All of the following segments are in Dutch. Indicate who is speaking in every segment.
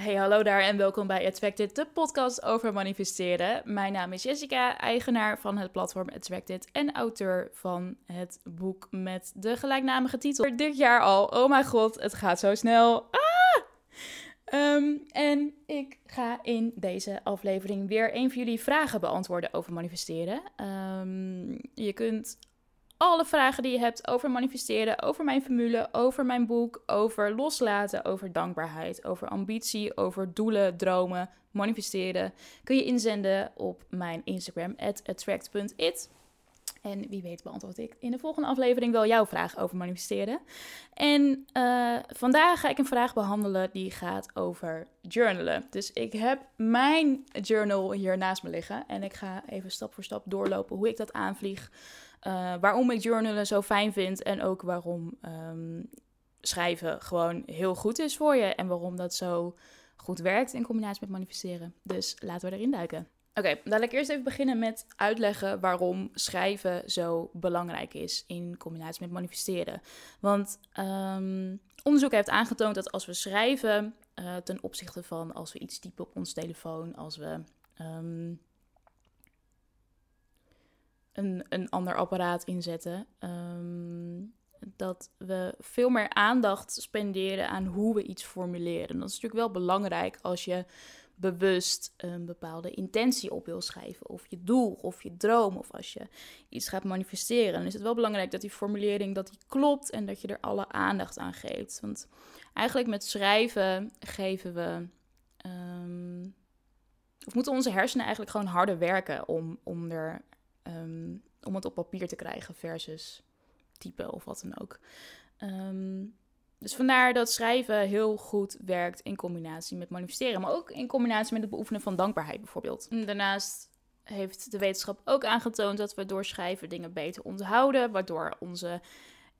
Speaker 1: Hey, hallo daar en welkom bij Attracted, de podcast over manifesteren. Mijn naam is Jessica, eigenaar van het platform Attracted en auteur van het boek met de gelijknamige titel. Dit jaar al, oh mijn god, het gaat zo snel. Ah! Ehm, en ik ga in deze aflevering weer een van jullie vragen beantwoorden over manifesteren. Ehm, je kunt alle vragen die je hebt over manifesteren, over mijn formule, over mijn boek, over loslaten, over dankbaarheid, over ambitie, over doelen, dromen, manifesteren, kun je inzenden op mijn Instagram, attract.it. En wie weet beantwoord ik in de volgende aflevering wel jouw vraag over manifesteren. En uh, vandaag ga ik een vraag behandelen die gaat over journalen. Dus ik heb mijn journal hier naast me liggen. En ik ga even stap voor stap doorlopen hoe ik dat aanvlieg. Uh, waarom ik journalen zo fijn vind en ook waarom um, schrijven gewoon heel goed is voor je. En waarom dat zo goed werkt in combinatie met manifesteren. Dus laten we erin duiken. Oké, okay, laat ik eerst even beginnen met uitleggen waarom schrijven zo belangrijk is in combinatie met manifesteren. Want um, onderzoek heeft aangetoond dat als we schrijven, uh, ten opzichte van als we iets typen op ons telefoon, als we um, een, een ander apparaat inzetten, um, dat we veel meer aandacht spenderen aan hoe we iets formuleren. Dat is natuurlijk wel belangrijk als je bewust een bepaalde intentie op wil schrijven, of je doel, of je droom, of als je iets gaat manifesteren, dan is het wel belangrijk dat die formulering dat die klopt en dat je er alle aandacht aan geeft. Want eigenlijk met schrijven geven we, um, of moeten onze hersenen eigenlijk gewoon harder werken om, om, er, um, om het op papier te krijgen versus typen of wat dan ook. Um, dus vandaar dat schrijven heel goed werkt in combinatie met manifesteren, maar ook in combinatie met het beoefenen van dankbaarheid bijvoorbeeld. Daarnaast heeft de wetenschap ook aangetoond dat we door schrijven dingen beter onthouden, waardoor onze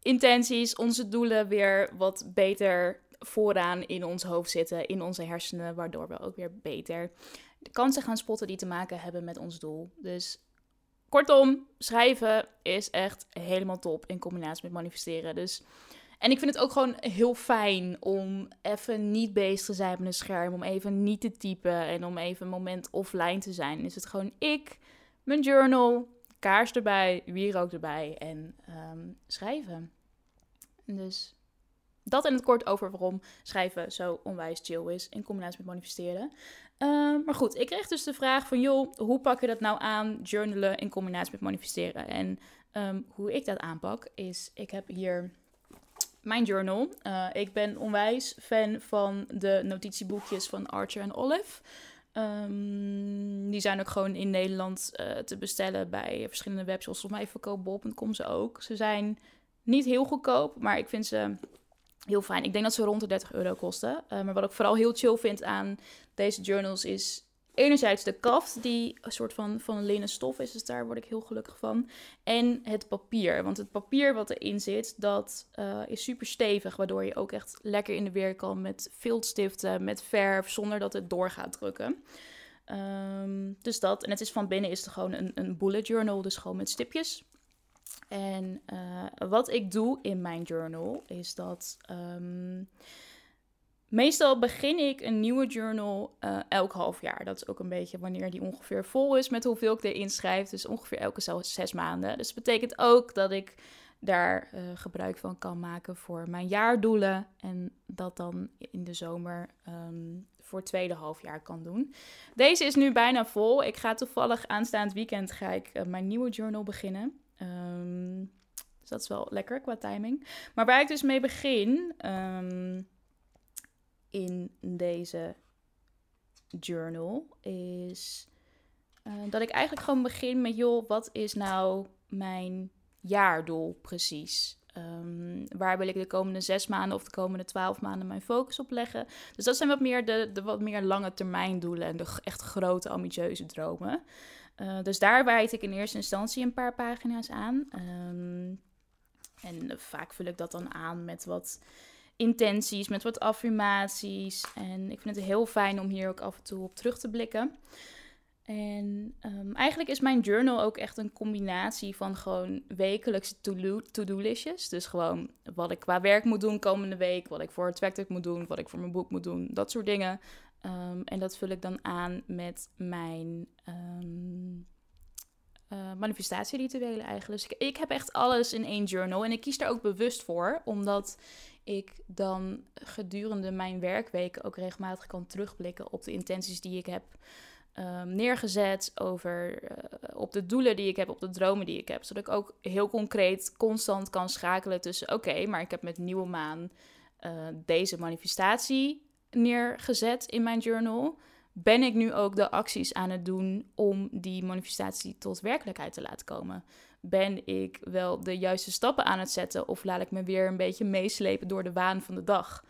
Speaker 1: intenties, onze doelen weer wat beter vooraan in ons hoofd zitten, in onze hersenen, waardoor we ook weer beter de kansen gaan spotten die te maken hebben met ons doel. Dus kortom, schrijven is echt helemaal top in combinatie met manifesteren. Dus en ik vind het ook gewoon heel fijn om even niet bezig te zijn met een scherm. Om even niet te typen en om even een moment offline te zijn. Is het gewoon ik, mijn journal, kaars erbij, wierook erbij en um, schrijven. Dus dat in het kort over waarom schrijven zo onwijs chill is in combinatie met manifesteren. Uh, maar goed, ik kreeg dus de vraag van, joh, hoe pak je dat nou aan, journalen in combinatie met manifesteren? En um, hoe ik dat aanpak is, ik heb hier mijn journal. Uh, ik ben onwijs fan van de notitieboekjes van Archer en Olive. Um, die zijn ook gewoon in Nederland uh, te bestellen bij verschillende webshops. Volgens mij verkoopbol.com ze ook. Ze zijn niet heel goedkoop, maar ik vind ze heel fijn. Ik denk dat ze rond de 30 euro kosten. Uh, maar wat ik vooral heel chill vind aan deze journals is enerzijds de kaft, die een soort van, van linnen stof is, dus daar word ik heel gelukkig van. En het papier, want het papier wat erin zit, dat uh, is super stevig, waardoor je ook echt lekker in de weer kan met viltstiften, met verf, zonder dat het door gaat drukken. Um, dus dat, en het is van binnen is gewoon een, een bullet journal, dus gewoon met stipjes. En uh, wat ik doe in mijn journal is dat... Um, Meestal begin ik een nieuwe journal uh, elk half jaar. Dat is ook een beetje wanneer die ongeveer vol is met hoeveel ik erin schrijf. Dus ongeveer elke zes maanden. Dus dat betekent ook dat ik daar uh, gebruik van kan maken voor mijn jaardoelen. En dat dan in de zomer um, voor het tweede halfjaar kan doen. Deze is nu bijna vol. Ik ga toevallig aanstaand weekend ga ik uh, mijn nieuwe journal beginnen. Um, dus dat is wel lekker qua timing. Maar waar ik dus mee begin... Um, in deze journal is uh, dat ik eigenlijk gewoon begin met, joh, wat is nou mijn jaardoel precies? Um, waar wil ik de komende zes maanden of de komende twaalf maanden mijn focus op leggen? Dus dat zijn wat meer de, de wat meer lange termijn doelen en de echt grote ambitieuze dromen. Uh, dus daar wijd ik in eerste instantie een paar pagina's aan. Um, en vaak vul ik dat dan aan met wat intenties, met wat affirmaties. En ik vind het heel fijn om hier ook af en toe op terug te blikken. En um, eigenlijk is mijn journal ook echt een combinatie van gewoon wekelijkse to-do-listjes. Dus gewoon wat ik qua werk moet doen komende week, wat ik voor het moet doen, wat ik voor mijn boek moet doen, dat soort dingen. Ehm, en dat vul ik dan aan met mijn um, uh, manifestatierituelen eigenlijk. Dus ik, ik, heb echt alles in één journal. En ik kies daar ook bewust voor, omdat ik dan gedurende mijn werkweken ook regelmatig kan terugblikken op de intenties die ik heb um, neergezet. Over uh, op de doelen die ik heb, op de dromen die ik heb. Zodat ik ook heel concreet constant kan schakelen tussen oké, maar ik heb met nieuwe maan uh, deze manifestatie neergezet in mijn journal. Ben ik nu ook de acties aan het doen om die manifestatie tot werkelijkheid te laten komen? Ben ik wel de juiste stappen aan het zetten of laat ik me weer een beetje meeslepen door de waan van de dag?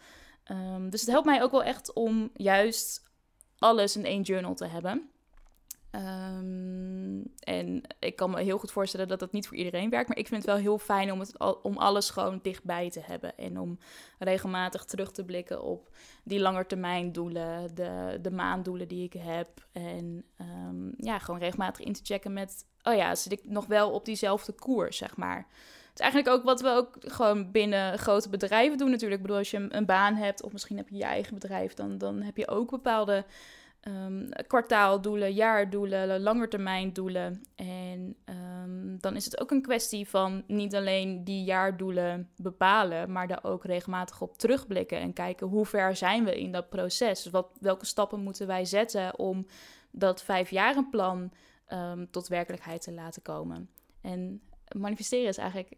Speaker 1: Um, dus het helpt mij ook wel echt om juist alles in één journal te hebben. Um, en ik kan me heel goed voorstellen dat dat niet voor iedereen werkt. Maar ik vind het wel heel fijn om, het, om alles gewoon dichtbij te hebben. En om regelmatig terug te blikken op die langetermijndoelen, de, de maanddoelen die ik heb. En um, ja, gewoon regelmatig in te checken met, oh ja, zit ik nog wel op diezelfde koers, zeg maar. Het is eigenlijk ook wat we ook gewoon binnen grote bedrijven doen natuurlijk. Ik bedoel, als je een baan hebt of misschien heb je je eigen bedrijf, dan, dan heb je ook bepaalde um, kwartaaldoelen, jaardoelen, langetermijndoelen. En um, dan is het ook een kwestie van niet alleen die jaardoelen bepalen, maar daar ook regelmatig op terugblikken en kijken hoe ver zijn we in dat proces. Dus wat, welke stappen moeten wij zetten om dat vijfjarenplan um, tot werkelijkheid te laten komen. En manifesteren is eigenlijk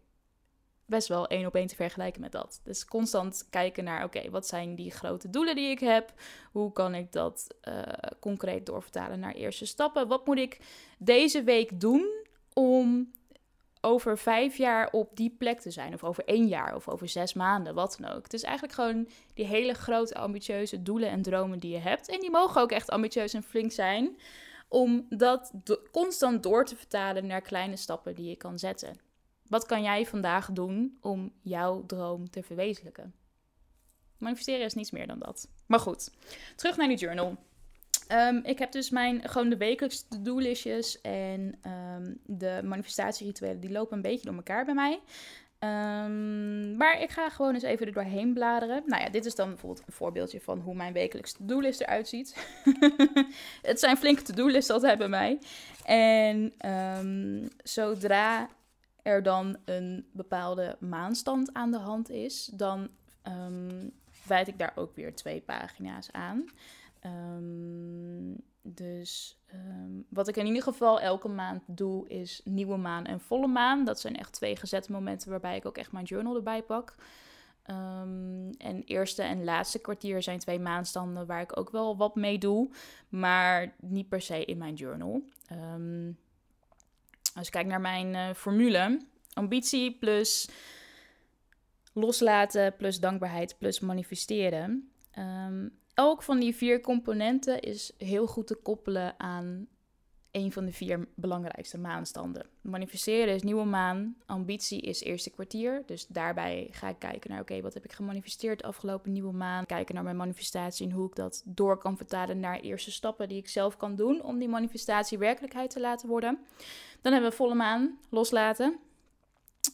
Speaker 1: best wel één op één te vergelijken met dat. Dus constant kijken naar, oké, wat zijn die grote doelen die ik heb? Hoe kan ik dat uh, concreet doorvertalen naar eerste stappen? Wat moet ik deze week doen om over vijf jaar op die plek te zijn? Of over één jaar, of over zes maanden, wat dan ook. Het is eigenlijk gewoon die hele grote ambitieuze doelen en dromen die je hebt. En die mogen ook echt ambitieus en flink zijn. Om dat constant door te vertalen naar kleine stappen die je kan zetten. Wat kan jij vandaag doen om jouw droom te verwezenlijken? Manifesteren is niets meer dan dat. Maar goed, terug naar die journal. Um, ik heb dus mijn, gewoon de wekelijkse to-do-listjes en um, de manifestatierituelen, die lopen een beetje door elkaar bij mij. Um, maar ik ga gewoon eens even er doorheen bladeren. Nou ja, dit is dan bijvoorbeeld een voorbeeldje van hoe mijn wekelijkse to-do-list eruit ziet. het zijn flinke to-do-lists altijd bij mij. En zodra er dan een bepaalde maanstand aan de hand is, dan um, ik daar ook weer twee pagina's aan. Um, dus um, wat ik in ieder geval elke maand doe, is nieuwe maan en volle maan. Dat zijn echt twee gezette momenten waarbij ik ook echt mijn journal erbij pak. Um, en eerste en laatste kwartier zijn twee maanstanden waar ik ook wel wat mee doe, maar niet per se in mijn journal. Als ik kijk naar mijn uh, formule, ambitie plus loslaten plus dankbaarheid plus manifesteren. Um, elk van die vier componenten is heel goed te koppelen aan een van de vier belangrijkste maanstanden. Manifesteren is nieuwe maan, ambitie is eerste kwartier. Dus daarbij ga ik kijken naar, oké, wat heb ik gemanifesteerd afgelopen nieuwe maan? Kijken naar mijn manifestatie en hoe ik dat door kan vertalen naar eerste stappen die ik zelf kan doen om die manifestatie werkelijkheid te laten worden. Dan hebben we volle maan, loslaten.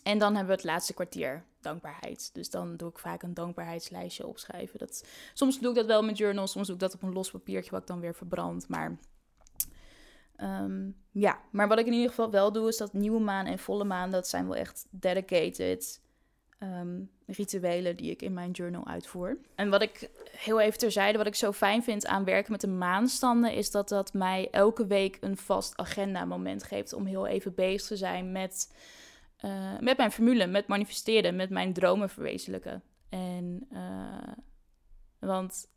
Speaker 1: En dan hebben we het laatste kwartier, dankbaarheid. Dus dan doe ik vaak een dankbaarheidslijstje opschrijven. Dat, soms doe ik dat wel met journals, soms doe ik dat op een los papiertje wat ik dan weer verbrand. Maar um, ja, maar wat ik in ieder geval wel doe, is dat nieuwe maan en volle maan, dat zijn wel echt dedicated um, rituelen die ik in mijn journal uitvoer. En wat ik heel even terzijde, wat ik zo fijn vind aan werken met de maanstanden, is dat dat mij elke week een vast agenda moment geeft om heel even bezig te zijn met uh, met mijn formule, met manifesteren, met mijn dromen verwezenlijken. En, uh, want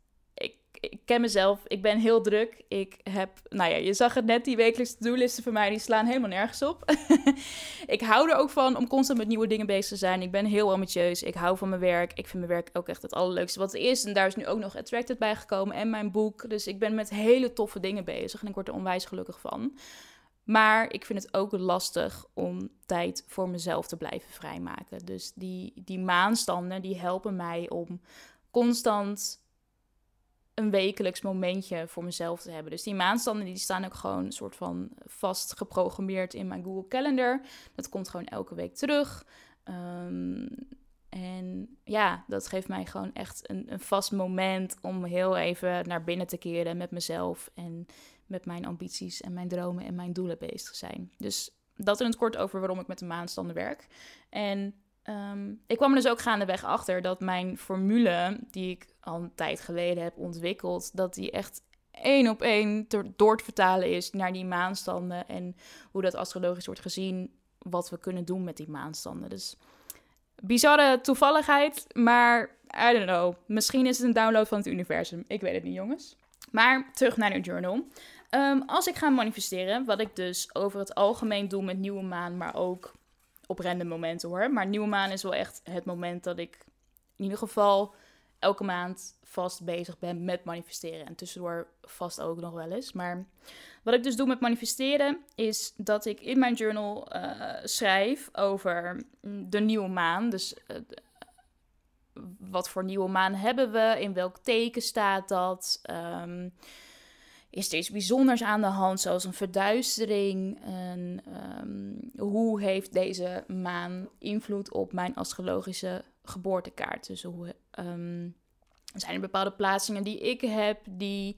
Speaker 1: ik, ken mezelf, ik ben heel druk. Ik heb, nou ja, je zag het net, die wekelijkse doellisten van mij, die slaan helemaal nergens op. ik hou er ook van om constant met nieuwe dingen bezig te zijn. Ik ben heel ambitieus, ik hou van mijn werk. Ik vind mijn werk ook echt het allerleukste wat er is. En daar is nu ook nog Attracted bij gekomen en mijn boek. Dus ik ben met hele toffe dingen bezig en ik word er onwijs gelukkig van. Maar ik vind het ook lastig om tijd voor mezelf te blijven vrijmaken. Dus die, die maanstanden die helpen mij om constant een wekelijks momentje voor mezelf te hebben. Dus die maanstanden die staan ook gewoon soort van vast geprogrammeerd in mijn Google Calendar. Dat komt gewoon elke week terug. Um, En ja, dat geeft mij gewoon echt een, een vast moment om heel even naar binnen te keren met mezelf en met mijn ambities en mijn dromen en mijn doelen bezig zijn. Dus dat in het kort over waarom ik met de maanstanden werk. En ehm, ik kwam er dus ook gaandeweg achter dat mijn formule, die ik al een tijd geleden heb ontwikkeld, dat die echt één op één door te vertalen is naar die maanstanden en hoe dat astrologisch wordt gezien, wat we kunnen doen met die maanstanden. Dus bizarre toevalligheid, maar I don't know. Misschien is het een download van het universum. Ik weet het niet, jongens. Maar terug naar de journal. Ehm, als ik ga manifesteren, wat ik dus over het algemeen doe met nieuwe maan, maar ook op random momenten hoor. Maar nieuwe maan is wel echt het moment dat ik in ieder geval elke maand vast bezig ben met manifesteren. En tussendoor vast ook nog wel eens. Maar wat ik dus doe met manifesteren is dat ik in mijn journal uh, schrijf over de nieuwe maan. Dus uh, wat voor nieuwe maan hebben we? In welk teken staat dat? Um, is er iets bijzonders aan de hand, zoals een verduistering? En, um, hoe heeft deze maan invloed op mijn astrologische geboortekaart? Dus hoe um, zijn er bepaalde plaatsingen die ik heb die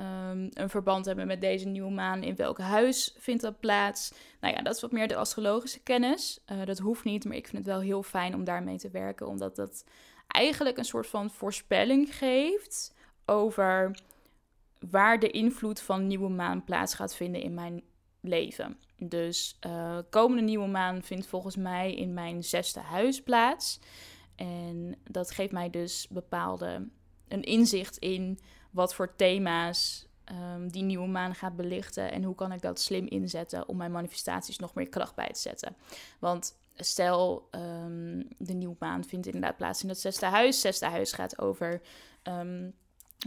Speaker 1: um, een verband hebben met deze nieuwe maan? In welk huis vindt dat plaats? Nou ja, dat is wat meer de astrologische kennis. Uh, dat hoeft niet, maar ik vind het wel heel fijn om daarmee te werken, omdat dat eigenlijk een soort van voorspelling geeft over waar de invloed van nieuwe maan plaats gaat vinden in mijn leven. Dus uh, komende nieuwe maan vindt volgens mij in mijn zesde huis plaats. En dat geeft mij dus bepaalde een inzicht in wat voor thema's um, die nieuwe maan gaat belichten en hoe kan ik dat slim inzetten om mijn manifestaties nog meer kracht bij te zetten. Want stel um, de nieuwe maan vindt inderdaad plaats in het zesde huis. Zesde huis gaat over um,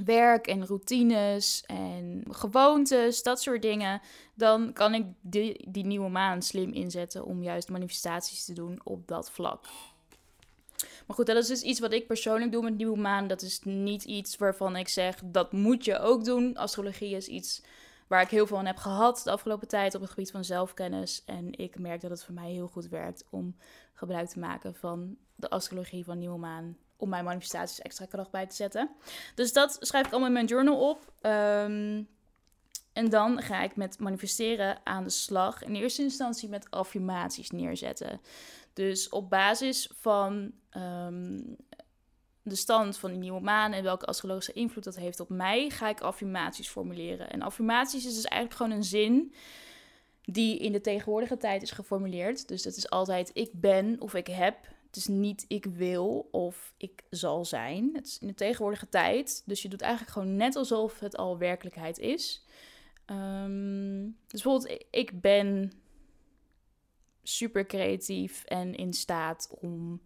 Speaker 1: werk en routines en gewoontes, dat soort dingen, dan kan ik die, die nieuwe maan slim inzetten om juist manifestaties te doen op dat vlak. Maar goed, dat is dus iets wat ik persoonlijk doe met nieuwe maan. Dat is niet iets waarvan ik zeg, dat moet je ook doen. Astrologie is iets waar ik heel veel aan heb gehad de afgelopen tijd op het gebied van zelfkennis. En ik merk dat het voor mij heel goed werkt om gebruik te maken van de astrologie van nieuwe maan om mijn manifestaties extra kracht bij te zetten. Dus dat schrijf ik allemaal in mijn journal op. Um, en dan ga ik met manifesteren aan de slag. In eerste instantie met affirmaties neerzetten. Dus op basis van um, de stand van die nieuwe maan en welke astrologische invloed dat heeft op mij, ga ik affirmaties formuleren. En affirmaties is dus eigenlijk gewoon een zin die in de tegenwoordige tijd is geformuleerd. Dus dat is altijd ik ben of ik heb het is niet ik wil of ik zal zijn. Het is in de tegenwoordige tijd. Dus je doet eigenlijk gewoon net alsof het al werkelijkheid is. Um, dus bijvoorbeeld, ik ben super creatief en in staat om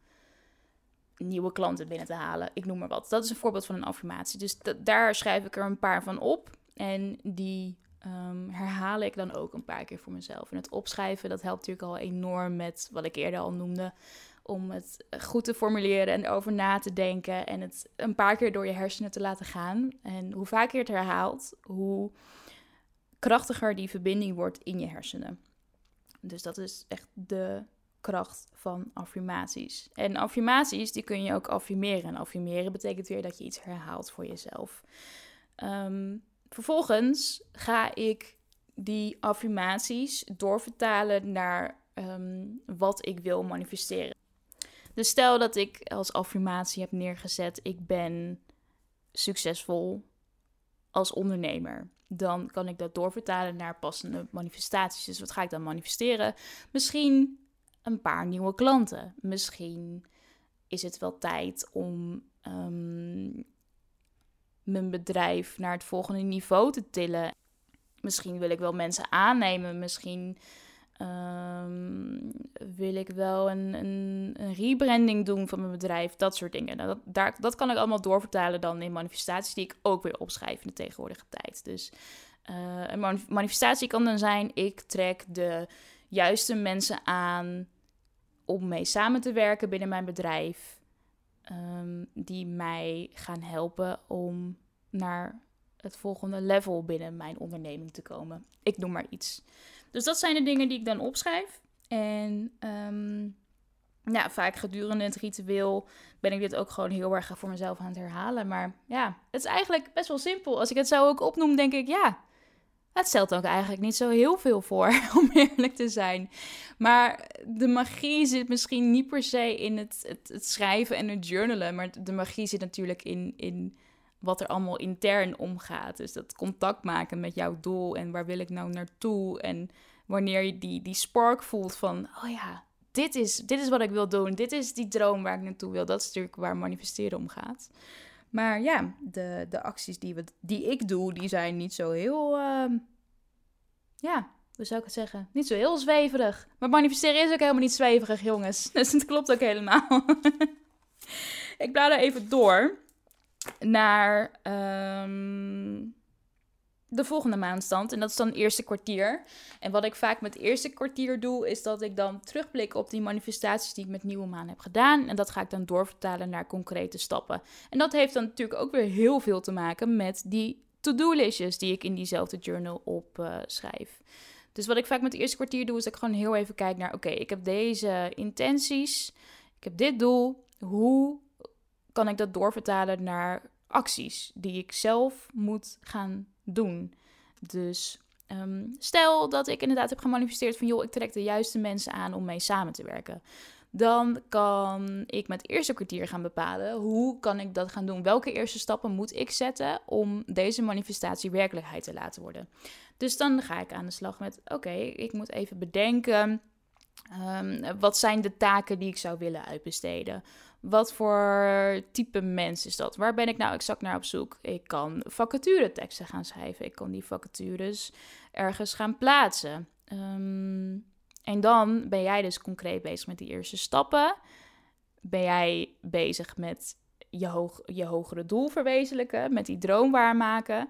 Speaker 1: nieuwe klanten binnen te halen. Ik noem maar wat. Dat is een voorbeeld van een affirmatie. Dus daar schrijf ik er een paar van op. En die um, herhaal ik dan ook een paar keer voor mezelf. En het opschrijven, dat helpt natuurlijk al enorm met wat ik eerder al noemde om het goed te formuleren en erover na te denken en het een paar keer door je hersenen te laten gaan. En hoe vaker je het herhaalt, hoe krachtiger die verbinding wordt in je hersenen. Dus dat is echt de kracht van affirmaties. En affirmaties, die kun je ook affirmeren. En affirmeren betekent weer dat je iets herhaalt voor jezelf. Um, vervolgens ga ik die affirmaties doorvertalen naar um, wat ik wil manifesteren. Dus stel dat ik als affirmatie heb neergezet: ik ben succesvol als ondernemer. Dan kan ik dat doorvertalen naar passende manifestaties. Dus wat ga ik dan manifesteren? Misschien een paar nieuwe klanten. Misschien is het wel tijd om um, mijn bedrijf naar het volgende niveau te tillen. Misschien wil ik wel mensen aannemen. Misschien Um, wil ik wel een, een, een, rebranding doen van mijn bedrijf? Dat soort dingen. Nou, dat, daar, dat kan ik allemaal doorvertalen dan in manifestaties die ik ook weer opschrijf in de tegenwoordige tijd. Dus uh, een manifestatie kan dan zijn: ik trek de juiste mensen aan om mee samen te werken binnen mijn bedrijf. Um, die mij gaan helpen om naar het volgende level binnen mijn onderneming te komen. Ik noem maar iets. Dus dat zijn de dingen die ik dan opschrijf. En um, ja, vaak gedurende het ritueel ben ik dit ook gewoon heel erg voor mezelf aan het herhalen. Maar ja, het is eigenlijk best wel simpel. Als ik het zo ook opnoem, denk ik, ja, het stelt ook eigenlijk niet zo heel veel voor, om eerlijk te zijn. Maar de magie zit misschien niet per se in het, het, het schrijven en het journalen. Maar de magie zit natuurlijk in, in wat er allemaal intern omgaat. Dus dat contact maken met jouw doel en waar wil ik nou naartoe. En wanneer je die, die spark voelt van, oh ja, dit is, dit is wat ik wil doen. Dit is die droom waar ik naartoe wil. Dat is natuurlijk waar manifesteren om gaat. Maar ja, de, de acties die, we, die ik doe, die zijn niet zo heel... Uh, ja, hoe zou ik het zeggen? Niet zo heel zweverig. Maar manifesteren is ook helemaal niet zweverig, jongens. Dus het klopt ook helemaal. ik blader even door naar... Um, de volgende maandstand. En dat is dan het eerste kwartier. En wat ik vaak met het eerste kwartier doe, is dat ik dan terugblik op die manifestaties die ik met nieuwe maan heb gedaan. En dat ga ik dan doorvertalen naar concrete stappen. En dat heeft dan natuurlijk ook weer heel veel te maken met die to-do-listjes die ik in diezelfde journal opschrijf. Uh, dus wat ik vaak met het eerste kwartier doe, is dat ik gewoon heel even kijk naar: oké, ik heb deze intenties, ik heb dit doel. Hoe kan ik dat doorvertalen naar acties die ik zelf moet gaan doen. Dus ehm, stel dat ik inderdaad heb gemanifesteerd van joh, ik trek de juiste mensen aan om mee samen te werken. Dan kan ik met eerste kwartier gaan bepalen hoe kan ik dat gaan doen. Welke eerste stappen moet ik zetten om deze manifestatie werkelijkheid te laten worden. Dus dan ga ik aan de slag met oké, ik moet even bedenken. Um, wat zijn de taken die ik zou willen uitbesteden? Wat voor type mens is dat? Waar ben ik nou exact naar op zoek? Ik kan vacatureteksten gaan schrijven. Ik kan die vacatures ergens gaan plaatsen. Ehm, en dan ben jij dus concreet bezig met die eerste stappen. Ben jij bezig met je, je hogere doel verwezenlijken, met die droom waarmaken.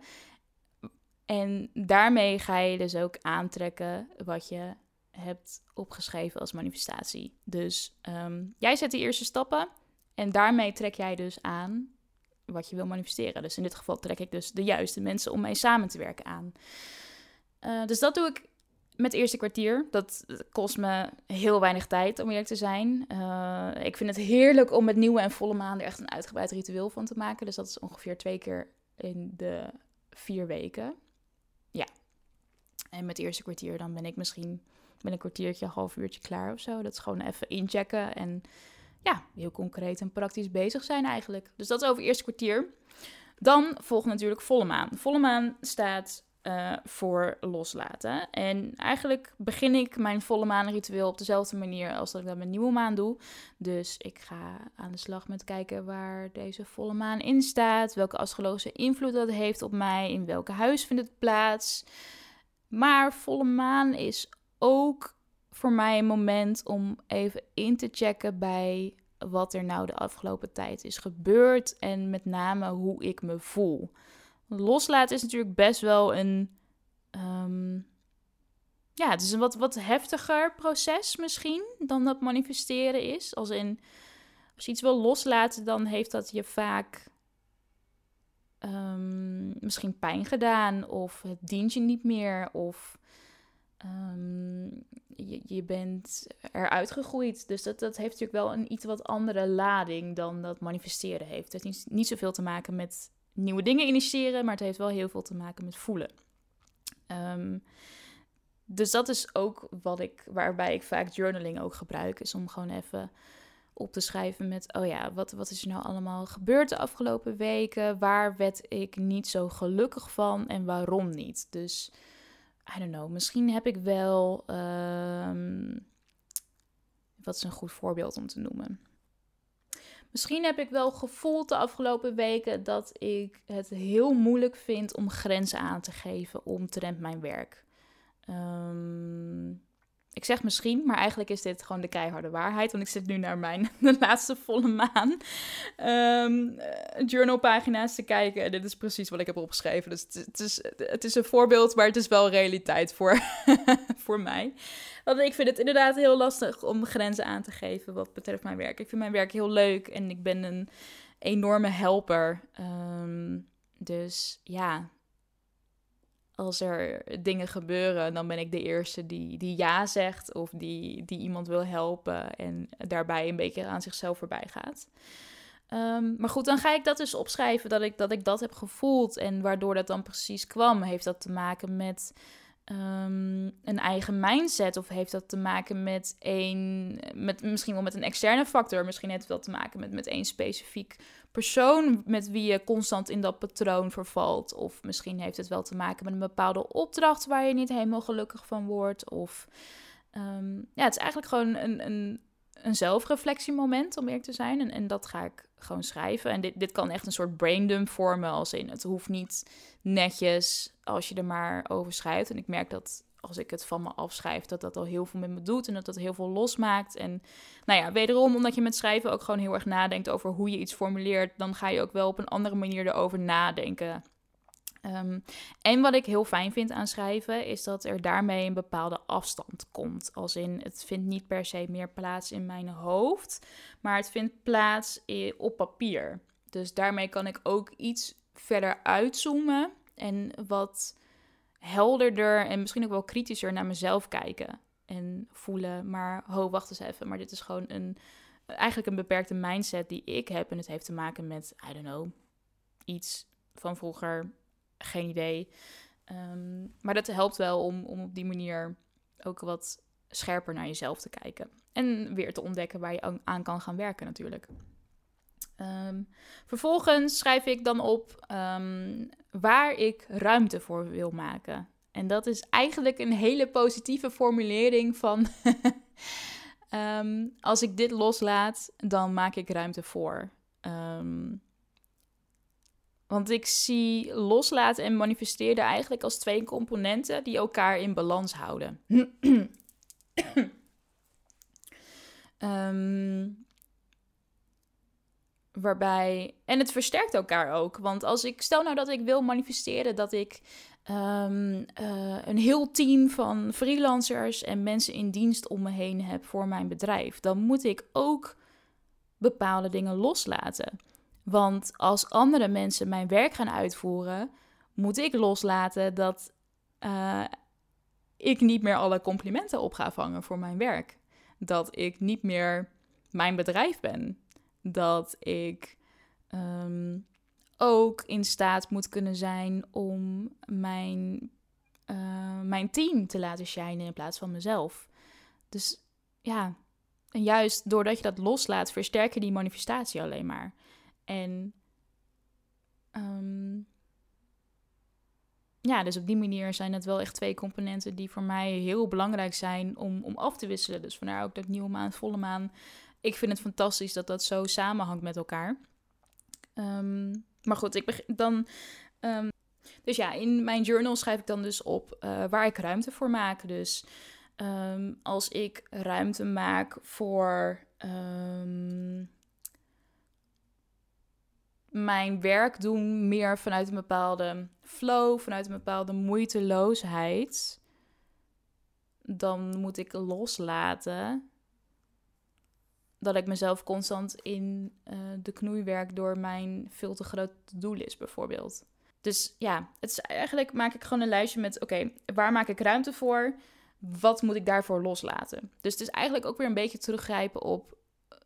Speaker 1: En daarmee ga je dus ook aantrekken wat je hebt opgeschreven als manifestatie. Dus um, jij zet die eerste stappen. En daarmee trek jij dus aan wat je wil manifesteren. Dus in dit geval trek ik dus de juiste mensen om mee samen te werken aan. Uh, dus dat doe ik met het eerste kwartier. Dat kost me heel weinig tijd, om eerlijk te zijn. Uh, ik vind het heerlijk om met nieuwe en volle maanden echt een uitgebreid ritueel van te maken. Dus dat is ongeveer twee keer in de vier weken. Ja. En met het eerste kwartier dan ben ik misschien ben een kwartiertje, een half uurtje klaar of zo. Dat is gewoon even inchecken en ja, heel concreet en praktisch bezig zijn eigenlijk. Dus dat is over het eerste kwartier. Dan volgt natuurlijk volle maan. Volle maan staat uh, voor loslaten. En eigenlijk begin ik mijn volle maan ritueel op dezelfde manier als dat ik dat met nieuwe maan doe. Dus ik ga aan de slag met kijken waar deze volle maan in staat, welke astrologische invloed dat heeft op mij, in welke huis vindt het plaats. Maar volle maan is ook voor mij een moment om even in te checken bij wat er nou de afgelopen tijd is gebeurd en met name hoe ik me voel. Loslaten is natuurlijk best wel een. Um, ja, het is een wat, wat heftiger proces misschien dan dat manifesteren is. Als in, als je iets wil loslaten, dan heeft dat je vaak um, misschien pijn gedaan. Of het dient je niet meer. Of Um, je, bent eruit gegroeid. Dus dat, dat heeft natuurlijk wel een iets wat andere lading dan dat manifesteren heeft. Het heeft niet, niet zoveel te maken met nieuwe dingen initiëren, maar het heeft wel heel veel te maken met voelen. Um, dus dat is ook wat ik, waarbij ik vaak journaling ook gebruik, is om gewoon even op te schrijven met, oh ja, wat, wat is er nou allemaal gebeurd de afgelopen weken? Waar werd ik niet zo gelukkig van en waarom niet? Dus I don't know, misschien heb ik wel. Um, wat is een goed voorbeeld om te noemen? Misschien heb ik wel gevoeld de afgelopen weken dat ik het heel moeilijk vind om grenzen aan te geven omtrent mijn werk. Um, ik zeg misschien, maar eigenlijk is dit gewoon de keiharde waarheid. Want ik zit nu naar mijn de laatste volle maan um, journalpagina's te kijken. En dit is precies wat ik heb opgeschreven. Dus het, is, het is een voorbeeld, maar het is wel realiteit voor, voor mij. Want ik vind het inderdaad heel lastig om grenzen aan te geven wat betreft mijn werk. Ik vind mijn werk heel leuk en ik ben een enorme helper. Um, dus ja, als er dingen gebeuren, dan ben ik de eerste die, die ja zegt of die, die iemand wil helpen en daarbij een beetje aan zichzelf voorbij gaat. Ehm, maar goed, dan ga ik dat dus opschrijven dat ik, dat ik dat heb gevoeld. En waardoor dat dan precies kwam, heeft dat te maken met Ehm, een eigen mindset? Of heeft dat te maken met een, met, misschien wel met een externe factor? Misschien heeft wel te maken met, met één specifiek persoon met wie je constant in dat patroon vervalt. Of misschien heeft het wel te maken met een bepaalde opdracht waar je niet helemaal gelukkig van wordt. Of ehm, ja, het is eigenlijk gewoon een, een, een zelfreflectiemoment om eerlijk te zijn. En, en dat ga ik gewoon schrijven. En dit, dit kan echt een soort braindump vormen, als in het hoeft niet netjes als je er maar over schrijft. En ik merk dat als ik het van me afschrijf, dat dat al heel veel met me doet en dat dat heel veel losmaakt. En nou ja, wederom, omdat je met schrijven ook gewoon heel erg nadenkt over hoe je iets formuleert, dan ga je ook wel op een andere manier erover nadenken. Ehm, en wat ik heel fijn vind aan schrijven, is dat er daarmee een bepaalde afstand komt. Als in, het vindt niet per se meer plaats in mijn hoofd, maar het vindt plaats op papier. Dus daarmee kan ik ook iets verder uitzoomen en wat helderder en misschien ook wel kritischer naar mezelf kijken. En voelen, maar ho, wacht eens even, maar dit is gewoon een, eigenlijk een beperkte mindset die ik heb. En het heeft te maken met, I don't know, iets van vroeger, geen idee. Ehm, maar dat helpt wel om, om op die manier ook wat scherper naar jezelf te kijken. En weer te ontdekken waar je aan kan gaan werken natuurlijk. Um, vervolgens schrijf ik dan op um, waar ik ruimte voor wil maken. En dat is eigenlijk een hele positieve formulering van um, als ik dit loslaat, dan maak ik ruimte voor. want ik zie loslaten en manifesteren eigenlijk als twee componenten die elkaar in balans houden. um, Waarbij. En het versterkt elkaar ook. Want als ik. Stel nou dat ik wil manifesteren dat ik. Um, uh, een heel team van freelancers en mensen in dienst om me heen heb voor mijn bedrijf. Dan moet ik ook bepaalde dingen loslaten. Want als andere mensen mijn werk gaan uitvoeren, moet ik loslaten dat uh, ik niet meer alle complimenten op ga vangen voor mijn werk. Dat ik niet meer mijn bedrijf ben dat ik ehm, ook in staat moet kunnen zijn om mijn, uh, mijn team te laten shinen in plaats van mezelf. Dus ja, en juist doordat je dat loslaat, versterk je die manifestatie alleen maar. En um, ja, dus op die manier zijn het wel echt twee componenten die voor mij heel belangrijk zijn om, om af te wisselen. Dus vandaar ook dat nieuwe maan, volle maan ik vind het fantastisch dat dat zo samenhangt met elkaar. Ehm, maar goed, ik dan. Um, dus ja, in mijn journal schrijf ik dan dus op uh, waar ik ruimte voor maak. Dus um, als ik ruimte maak voor mijn werk doen meer vanuit een bepaalde flow, vanuit een bepaalde moeiteloosheid, dan moet ik loslaten dat ik mezelf constant in uh, de knoei werk door mijn veel te grote doellist bijvoorbeeld. Dus ja, het is eigenlijk maak ik gewoon een lijstje met: oké, waar maak ik ruimte voor? Wat moet ik daarvoor loslaten? Dus het is eigenlijk ook weer een beetje teruggrijpen op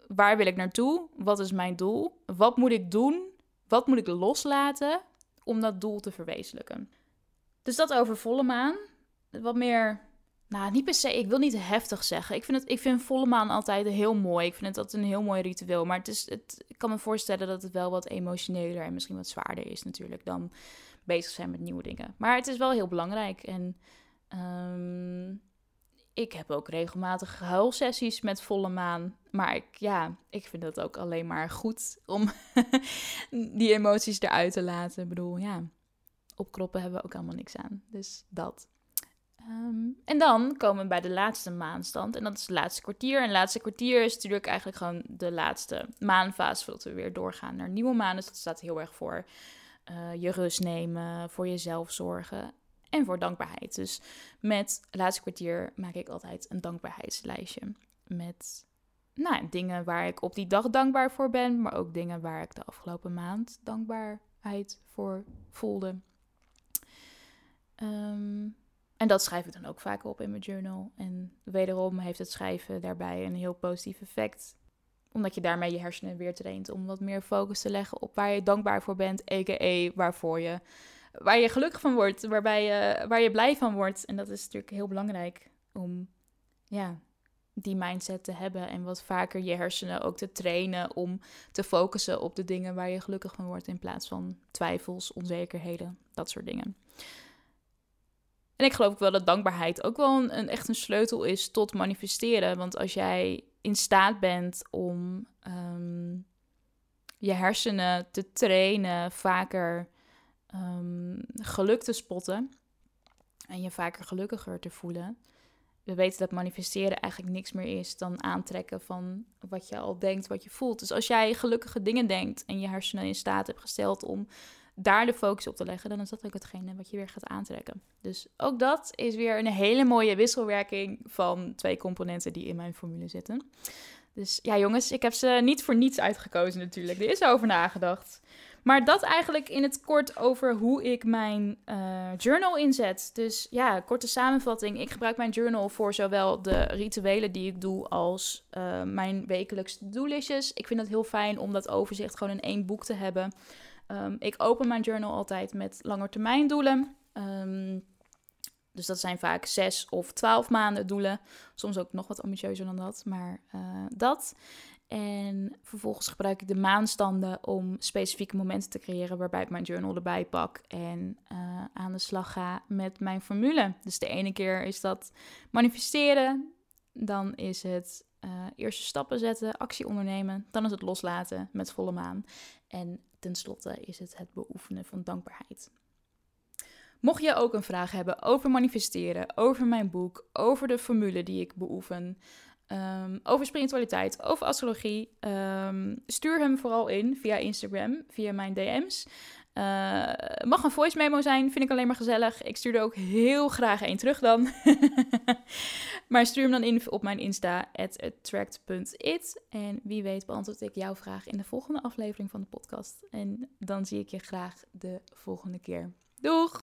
Speaker 1: waar wil ik naartoe? Wat is mijn doel? Wat moet ik doen? Wat moet ik loslaten om dat doel te verwezenlijken? Dus dat over volle maan. Wat meer nou, niet per se. Ik wil niet heftig zeggen. Ik vind, het, ik vind volle maan altijd heel mooi. Ik vind het altijd een heel mooi ritueel. Maar het is, het, ik kan me voorstellen dat het wel wat emotioneler en misschien wat zwaarder is natuurlijk dan bezig zijn met nieuwe dingen. Maar het is wel heel belangrijk. En um, ik heb ook regelmatig huilsessies met volle maan. Maar ik, ja, ik vind het ook alleen maar goed om die emoties eruit te laten. Ik bedoel, ja, opkroppen hebben we ook allemaal niks aan. Dus dat. Ehm, en dan komen we bij de laatste maanstand. En dat is het laatste kwartier. En het laatste kwartier is natuurlijk eigenlijk gewoon de laatste maanfase. Voordat we weer doorgaan naar nieuwe maan. Dus dat staat heel erg voor uh, je rust nemen, voor jezelf zorgen en voor dankbaarheid. Dus met het laatste kwartier maak ik altijd een dankbaarheidslijstje. Met nou, dingen waar ik op die dag dankbaar voor ben. Maar ook dingen waar ik de afgelopen maand dankbaarheid voor voelde. Ehm, en dat schrijf ik dan ook vaak op in mijn journal. En wederom heeft het schrijven daarbij een heel positief effect. Omdat je daarmee je hersenen weer traint om wat meer focus te leggen op waar je dankbaar voor bent, a.k.a. waarvoor je, waar je gelukkig van wordt, waarbij je, waar je blij van wordt. En dat is natuurlijk heel belangrijk om ja, die mindset te hebben en wat vaker je hersenen ook te trainen om te focussen op de dingen waar je gelukkig van wordt in plaats van twijfels, onzekerheden, dat soort dingen. En ik geloof ook wel dat dankbaarheid ook wel een, echt een sleutel is tot manifesteren. Want als jij in staat bent om ehm, je hersenen te trainen, vaker um, geluk te spotten en je vaker gelukkiger te voelen, we weten dat manifesteren eigenlijk niks meer is dan aantrekken van wat je al denkt, wat je voelt. Dus als jij gelukkige dingen denkt en je hersenen in staat hebt gesteld om daar de focus op te leggen, dan is dat ook hetgene wat je weer gaat aantrekken. Dus ook dat is weer een hele mooie wisselwerking van twee componenten die in mijn formule zitten. Dus ja, jongens, ik heb ze niet voor niets uitgekozen natuurlijk. Er is over nagedacht. Maar dat eigenlijk in het kort over hoe ik mijn uh, journal inzet. Dus ja, korte samenvatting. Ik gebruik mijn journal voor zowel de rituelen die ik doe als uh, mijn wekelijkse doelistjes. Ik vind het heel fijn om dat overzicht gewoon in één boek te hebben. Um, ik open mijn journal altijd met langetermijndoelen. Um, dus dat zijn vaak zes of twaalf maanden doelen. Soms ook nog wat ambitieuzer dan dat, maar uh, dat. En vervolgens gebruik ik de maanstanden om specifieke momenten te creëren waarbij ik mijn journal erbij pak en uh, aan de slag ga met mijn formule. Dus de ene keer is dat manifesteren, dan is het uh, eerste stappen zetten, actie ondernemen, dan is het loslaten met volle maan. En tenslotte is het het beoefenen van dankbaarheid. Mocht je ook een vraag hebben over manifesteren, over mijn boek, over de formule die ik beoefen, um, over spiritualiteit, over astrologie, um, stuur hem vooral in via Instagram, via mijn DM's. Uh, mag een voice memo zijn, vind ik alleen maar gezellig. Ik stuur er ook heel graag één terug dan. maar stuur hem dan in op mijn Insta, attract.it. En wie weet beantwoord ik jouw vraag in de volgende aflevering van de podcast. En dan zie ik je graag de volgende keer. Doeg!